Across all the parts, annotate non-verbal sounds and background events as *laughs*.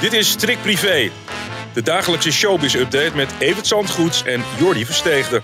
Dit is Strik Privé, de dagelijkse showbiz-update met Evert Zandgoeds en Jordi Versteegde.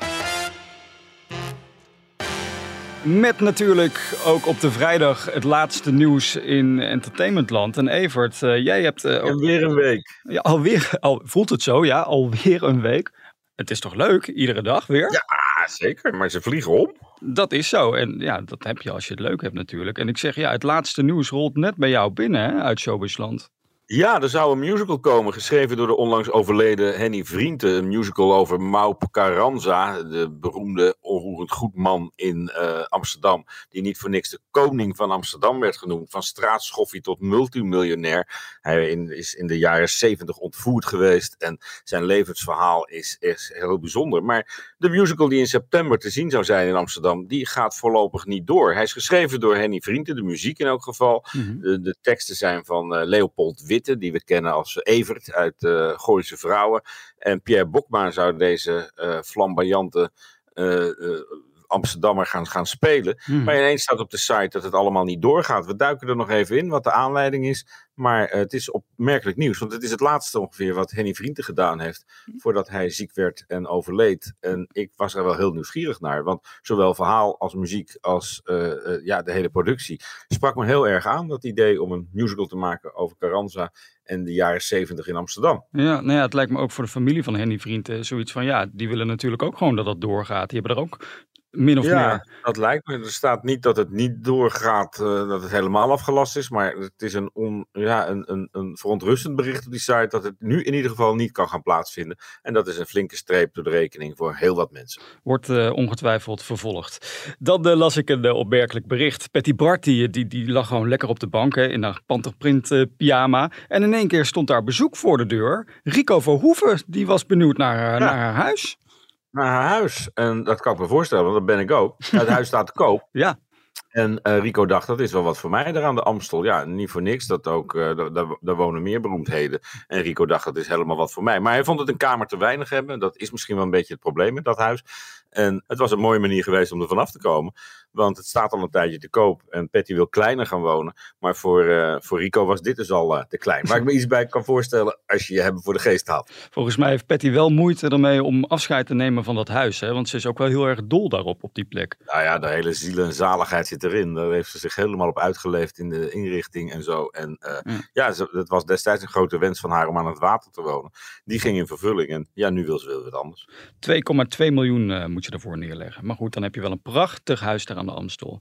Met natuurlijk ook op de vrijdag het laatste nieuws in entertainmentland. En Evert, uh, jij hebt... Uh, alweer een week. Ja, alweer, al, voelt het zo, ja, alweer een week. Het is toch leuk, iedere dag weer? Ja, zeker, maar ze vliegen om. Dat is zo. En ja, dat heb je als je het leuk hebt natuurlijk. En ik zeg, ja, het laatste nieuws rolt net bij jou binnen hè, uit Showbizland. Ja, er zou een musical komen, geschreven door de onlangs overleden Henny Vrienden. Een musical over Maup Carranza, de beroemde onroerend goedman in uh, Amsterdam. Die niet voor niks de koning van Amsterdam werd genoemd. Van straatschoffie tot multimiljonair. Hij is in de jaren zeventig ontvoerd geweest. En zijn levensverhaal is, is heel bijzonder. Maar de musical die in september te zien zou zijn in Amsterdam, die gaat voorlopig niet door. Hij is geschreven door Henny Vrienden, de muziek in elk geval. Mm de, de, teksten zijn van uh, Leopold Die we kennen als Evert uit uh, Gooise Vrouwen. En Pierre Bokma zou deze uh, flamboyante Amsterdammer gaan, gaan spelen. Hmm. Maar ineens staat op de site dat het allemaal niet doorgaat. We duiken er nog even in wat de aanleiding is. Maar uh, het is opmerkelijk nieuws. Want het is het laatste ongeveer wat Henny Vrienden gedaan heeft. Hmm. Voordat hij ziek werd en overleed. En ik was er wel heel nieuwsgierig naar. Want zowel verhaal als muziek als uh, uh, ja, de hele productie sprak me heel erg aan. Dat idee om een musical te maken over Carranza en de jaren zeventig in Amsterdam. Ja, nou ja, het lijkt me ook voor de familie van Henny Vrienden zoiets van ja, die willen natuurlijk ook gewoon dat dat doorgaat. Die hebben er ook min of ja, meer. dat lijkt me. Er staat niet dat het niet doorgaat, uh, dat het helemaal afgelast is. Maar het is een, on, ja, een, een, een verontrustend bericht op die site dat het nu in ieder geval niet kan gaan plaatsvinden. En dat is een flinke streep door de rekening voor heel wat mensen. Wordt uh, ongetwijfeld vervolgd. Dan uh, las ik een opmerkelijk bericht. Patty Bart die, die, die lag gewoon lekker op de bank hè, in haar panterprint pyjama. En in één keer stond daar bezoek voor de deur. Rico Verhoeven die was benieuwd naar, ja. naar haar huis naar haar huis. En dat kan ik me voorstellen, want dat ben ik ook. Het huis staat te koop. *laughs* Ja. En uh, Rico dacht, dat is wel wat voor mij daar aan de Amstel. Ja, niet voor niks. Dat ook, uh, daar wonen meer beroemdheden. En Rico dacht, dat is helemaal wat voor mij. Maar hij vond het een kamer te weinig hebben. Dat is misschien wel een beetje het probleem met dat huis. En het was een mooie manier geweest om er vanaf te komen. Want het staat al een tijdje te koop. En Patty wil kleiner gaan wonen. Maar voor, uh, voor Rico was dit dus al uh, te klein. Waar ik me iets bij kan voorstellen als je je hebben voor de geest had. Volgens mij heeft Patty wel moeite ermee om afscheid te nemen van dat huis. Hè? Want ze is ook wel heel erg dol daarop, op die plek. Nou ja, de hele ziel en zaligheid zit erin. Daar heeft ze zich helemaal op uitgeleefd in de inrichting en zo. En uh, ja, ja ze, het was destijds een grote wens van haar om aan het water te wonen. Die ging in vervulling. En ja, nu wil ze wel wat anders. 2,2 miljoen moet je ervoor neerleggen. Maar goed, dan heb je wel een prachtig huis daar aan de Amstel.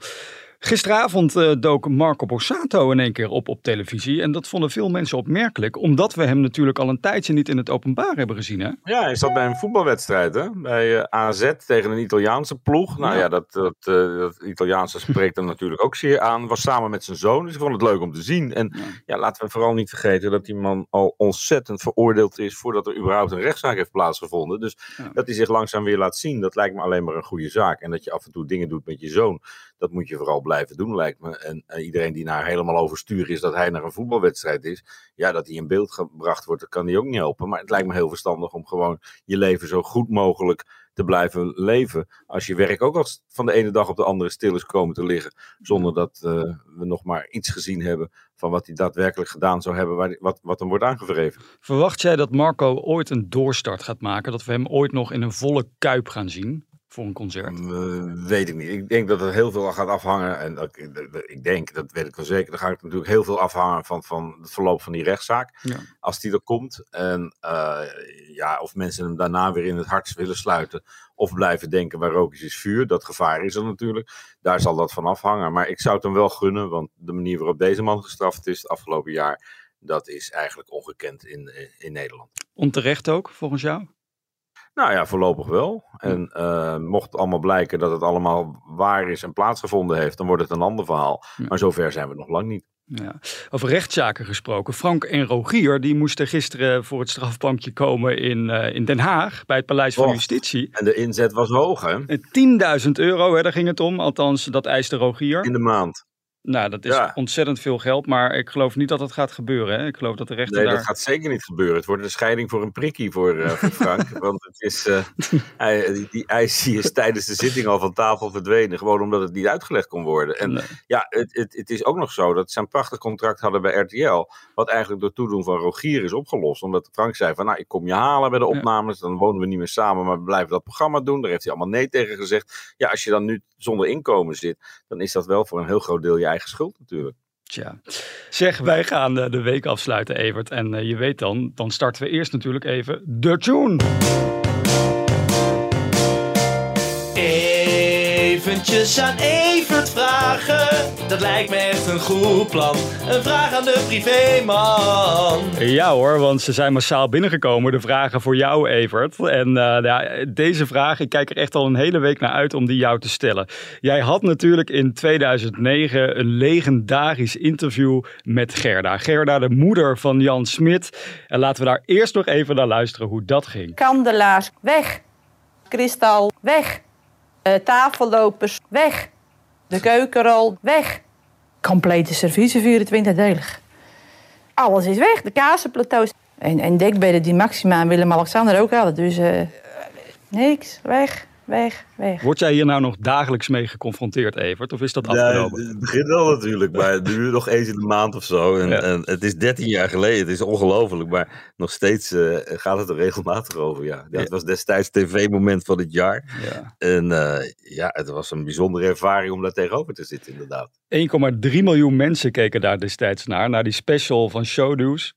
Gisteravond uh, dook Marco Borsato in één keer op op televisie. En dat vonden veel mensen opmerkelijk, omdat we hem natuurlijk al een tijdje niet in het openbaar hebben gezien. Hè? Ja, hij zat bij een voetbalwedstrijd hè? bij uh, AZ tegen een Italiaanse ploeg. Nou ja, ja dat, dat, uh, dat, Italiaanse spreekt hem natuurlijk ook zeer aan. Was samen met zijn zoon, dus ik vond het leuk om te zien. En ja. ja, laten we vooral niet vergeten dat die man al ontzettend veroordeeld is voordat er überhaupt een rechtszaak heeft plaatsgevonden. Dus ja. dat hij zich langzaam weer laat zien, dat lijkt me alleen maar een goede zaak. En dat je af en toe dingen doet met je zoon, dat moet je vooral blijven doen, lijkt me. En uh, iedereen die naar helemaal overstuur is dat hij naar een voetbalwedstrijd is, ja, dat hij in beeld gebracht wordt, dat kan hij ook niet helpen. Maar het lijkt me heel verstandig om gewoon je leven zo goed mogelijk te blijven leven. Als je werk ook als van de ene dag op de andere stil is komen te liggen, zonder dat uh, we nog maar iets gezien hebben van wat hij daadwerkelijk gedaan zou hebben, waar, wat, wat hem wordt aangevreven. Verwacht jij dat Marco ooit een doorstart gaat maken, dat we hem ooit nog in een volle kuip gaan zien? Voor een concert? Uh, weet ik niet. Ik denk dat er heel veel gaat afhangen. En dat, ik denk, dat weet ik wel zeker. Dan gaat het natuurlijk heel veel afhangen van, van het verloop van die rechtszaak. Ja. Als die er komt. En uh, ja, of mensen hem daarna weer in het hart willen sluiten. Of blijven denken waar rook is, is vuur. Dat gevaar is er natuurlijk. Daar zal dat van afhangen. Maar ik zou het hem wel gunnen. Want de manier waarop deze man gestraft is het afgelopen jaar. Dat is eigenlijk ongekend in, in Nederland. Onterecht ook, volgens jou? Nou ja, voorlopig wel. En uh, mocht het allemaal blijken dat het allemaal waar is en plaatsgevonden heeft, dan wordt het een ander verhaal. Ja. Maar zover zijn we nog lang niet. Ja. Over rechtszaken gesproken. Frank en Rogier die moesten gisteren voor het strafbankje komen in, uh, in Den Haag bij het Paleis van Justitie. En de inzet was hoog, hè? 10.000 euro, hè, daar ging het om. Althans, dat eiste Rogier. In de maand. Nou, dat is ontzettend veel geld, maar ik geloof niet dat dat gaat gebeuren. Hè? Ik geloof dat de rechter Nee, daar... dat gaat zeker niet gebeuren. Het wordt een scheiding voor een prikkie voor, uh, voor Frank. *laughs* want het is, uh, hij, die, die eis is tijdens de zitting al van tafel verdwenen. Gewoon omdat het niet uitgelegd kon worden. En nee. ja, het, het, het is ook nog zo dat ze een prachtig contract hadden bij RTL. Wat eigenlijk door toedoen van Rogier is opgelost. Omdat Frank zei van, nou, ik kom je halen bij de opnames. Dan wonen we niet meer samen, maar we blijven dat programma doen. Daar heeft hij allemaal nee tegen gezegd. Ja, als je dan nu zonder inkomen zit, dan is dat wel voor een heel groot deel je eigen schuld natuurlijk. Tja. Zeg, wij gaan de week afsluiten, Evert. En je weet dan, dan starten we eerst natuurlijk even de tune. Eventjes aan Evert vragen, dat lijkt me echt een goed plan. Een vraag aan de privéman. Ja hoor, want ze zijn massaal binnengekomen, de vragen voor jou Evert. En uh, ja, deze vraag, ik kijk er echt al een hele week naar uit om die jou te stellen. Jij had natuurlijk in 2009 een legendarisch interview met Gerda. Gerda, de moeder van Jan Smit. En laten we daar eerst nog even naar luisteren hoe dat ging. Kandelaars, weg. Kristal, weg. Uh, tafellopers, weg. De keukenrol, weg. Complete servies, 24-delig. Alles is weg, de kazenplateaus. En, en dekbedden die Maxima en Willem-Alexander ook hadden. Dus uh, niks, weg, weg, weg. Word jij hier nou nog dagelijks mee geconfronteerd, Evert? Of is dat afgelopen? Ja, het begint wel natuurlijk, maar nu nog eens in de maand of zo. En, ja. en het is 13 jaar geleden, het is ongelooflijk. Maar nog steeds uh, gaat het er regelmatig over, ja. ja het was destijds het tv-moment van het jaar. Ja. En uh, ja, het was een bijzondere ervaring om daar tegenover te zitten, inderdaad. 1,3 miljoen mensen keken daar destijds naar, naar die special van Showdo's.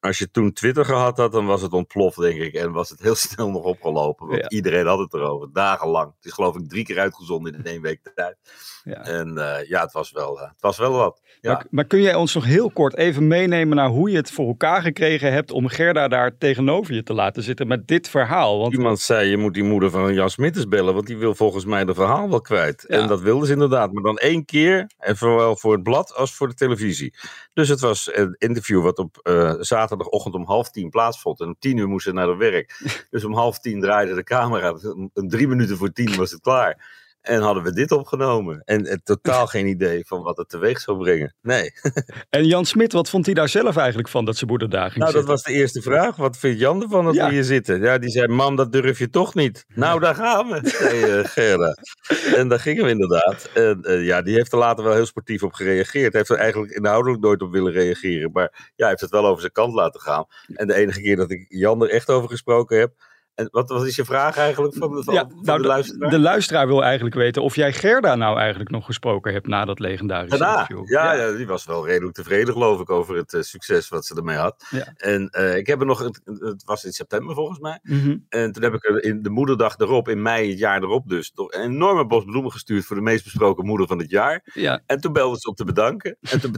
Als je toen Twitter gehad had, dan was het ontploft, denk ik. En was het heel *laughs* snel nog opgelopen. Want ja. iedereen had het erover, dagenlang. Het is geloof ik drie keer uitgezonden in één week tijd. Ja. En uh, ja, het was wel, uh, het was wel wat. Ja. Maar, maar, kun jij ons nog heel kort even meenemen naar hoe je het voor elkaar gekregen hebt om Gerda daar tegenover je te laten zitten met dit verhaal? Want... Iemand zei, je moet die moeder van Jan Smitters bellen, want die wil volgens mij de verhaal wel kwijt. En dat wilde ze inderdaad, maar dan één keer, en zowel voor het blad als voor de televisie. Dus het was een interview wat op uh, zaterdagochtend om half tien plaatsvond. En om tien uur moest ze naar het werk. *laughs* Dus om half tien draaide de camera. Een drie minuten voor tien was het klaar. En hadden we dit opgenomen. En, en totaal *laughs* geen idee van wat het teweeg zou brengen. Nee. *laughs* en Jan Smit, wat vond hij daar zelf eigenlijk van dat ze moeder daar ging Nou, zitten? dat was de eerste vraag. Wat vindt Jan ervan dat ja. we hier zitten? Ja, die zei, mam, dat durf je toch niet. Nou, daar gaan we, *laughs* zei uh, Gerda. En daar gingen we inderdaad. En uh, ja, die heeft er later wel heel sportief op gereageerd. Hij heeft er eigenlijk inhoudelijk nooit op willen reageren. Maar ja, hij heeft het wel over zijn kant laten gaan. En de enige keer dat ik Jan er echt over gesproken heb... En wat, wat is je vraag eigenlijk van, van, ja, van nou, de luisteraar? De luisteraar wil eigenlijk weten of jij Gerda nou eigenlijk nog gesproken hebt na dat legendarische interview. Ja, ja. ja, die was wel redelijk tevreden geloof ik over het uh, succes wat ze ermee had. Ja. En uh, ik heb er nog, het, het, was in september volgens mij. Mm -hmm. En toen heb ik er in de moederdag erop, in mei het jaar erop dus, toch een enorme bos bloemen gestuurd voor de meest besproken moeder van het jaar. Ja. En toen belde ze om te bedanken. En toen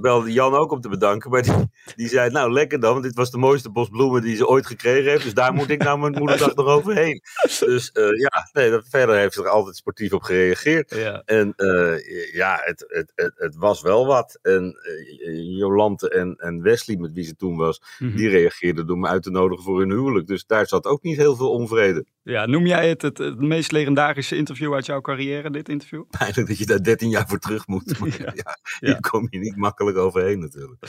belde Jan ook om te bedanken. Maar die, die zei, nou lekker dan, want dit was de mooiste bos bloemen die ze ooit gekregen heeft. Dus daar moet ik nou mijn moederdag nog over heen. *laughs* Dus uh, ja, nee, dat, verder heeft ze er altijd sportief op gereageerd. Ja. En uh, ja, het, het, het, het, was wel wat. En uh, Jolante en, en Wesley, met wie ze toen was, Mhm. mm -hmm. die reageerden door me uit te nodigen voor hun huwelijk. Dus daar zat ook niet heel veel onvrede. Ja, noem jij het, het het, meest legendarische interview uit jouw carrière, dit interview? *laughs* Eigenlijk dat je daar 13 jaar voor terug moet. *laughs* Maar ja. Ja, hier ja. kom je niet makkelijk overheen natuurlijk.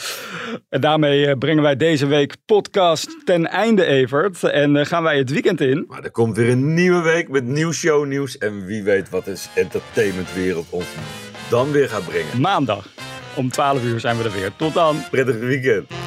En daarmee eh, brengen wij deze week podcast ten einde, Evert. En gaan wij het weekend in. Maar er komt weer een nieuwe week met nieuw shownieuws. En wie weet wat de entertainmentwereld ons dan weer gaat brengen. Maandag om 12 uur zijn we er weer. Tot dan. Prettig weekend.